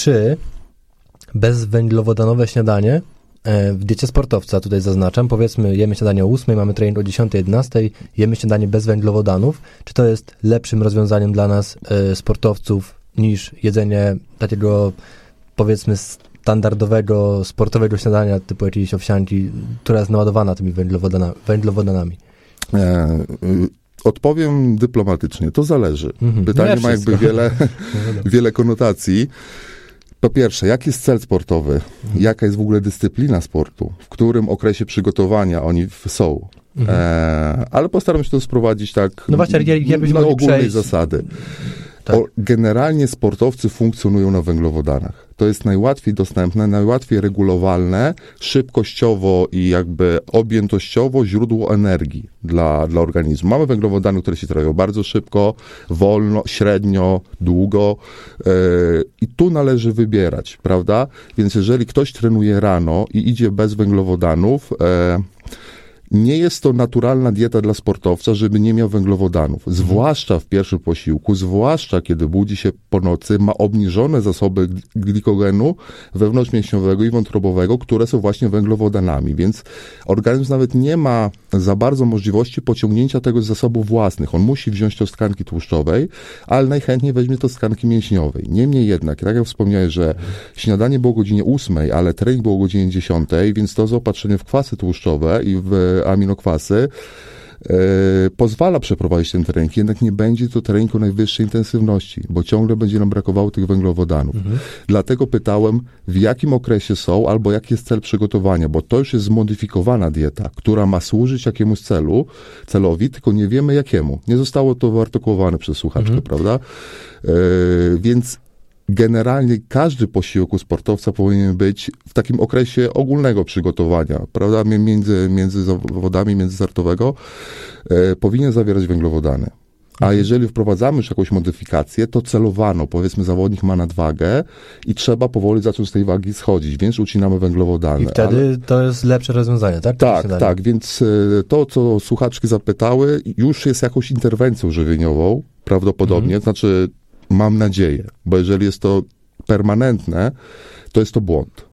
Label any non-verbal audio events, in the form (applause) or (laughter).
trzy bezwęglowodanowe śniadanie e, w diecie sportowca, tutaj zaznaczam, powiedzmy jemy śniadanie o 8, mamy trening o 10-11, jemy śniadanie bez węglowodanów, czy to jest lepszym rozwiązaniem dla nas e, sportowców niż jedzenie takiego powiedzmy standardowego, sportowego śniadania typu jakiejś owsianki, która jest naładowana tymi węglowodana, węglowodanami? E, y, odpowiem dyplomatycznie. To zależy. Mhm. Pytanie No ma jakby wiele, (laughs) wiele konotacji. Po pierwsze, jaki jest cel sportowy? Jaka jest w ogóle dyscyplina sportu? W którym okresie przygotowania oni są? Mhm. E, ale postaram się to sprowadzić tak No właśnie, jak- jakbyśmy na ogólnej przejść- zasady. Tak. O, generalnie sportowcy funkcjonują na węglowodanach. To jest najłatwiej dostępne, najłatwiej regulowalne, szybkościowo i jakby objętościowo źródło energii dla, dla organizmu. Mamy węglowodany, które się trawią bardzo szybko, wolno, średnio, długo yy, i tu należy wybierać, prawda? Więc jeżeli ktoś trenuje rano i idzie bez węglowodanów, e, nie jest to naturalna dieta dla sportowca, żeby nie miał węglowodanów. Zwłaszcza w pierwszym posiłku, zwłaszcza kiedy budzi się po nocy, ma obniżone zasoby gl- glikogenu wewnątrzmięśniowego i wątrobowego, które są właśnie węglowodanami, więc organizm nawet nie ma za bardzo możliwości pociągnięcia tego z zasobów własnych. On musi wziąć to z tkanki tłuszczowej, ale najchętniej weźmie to z tkanki mięśniowej. Niemniej jednak, tak jak wspomniałeś, że śniadanie było o godzinie 8, ale trening był o godzinie 10, więc to zaopatrzenie w kwasy tłuszczowe i w aminokwasy e, pozwala przeprowadzić ten trening, jednak nie będzie to trening o najwyższej intensywności, bo ciągle będzie nam brakowało tych węglowodanów. Dlatego pytałem, w jakim okresie są, albo jaki jest cel przygotowania, bo to już jest zmodyfikowana dieta, która ma służyć jakiemuś celu, celowi, tylko nie wiemy jakiemu. Nie zostało to wyartykułowane przez słuchaczkę, prawda? E, więc generalnie każdy posiłek u sportowca powinien być w takim okresie ogólnego przygotowania, prawda, Mi- między, między zawodami, międzyzartowego, e, powinien zawierać węglowodany. A jeżeli wprowadzamy już jakąś modyfikację, to celowano, powiedzmy zawodnik ma nadwagę i trzeba powoli zacząć z tej wagi schodzić, więc ucinamy węglowodany. I wtedy Ale- to jest lepsze rozwiązanie, tak? tak, tak, więc e, to, co słuchaczki zapytały, już jest jakąś interwencją żywieniową, prawdopodobnie, Mhm. znaczy mam nadzieję, bo jeżeli jest to permanentne, to jest to błąd.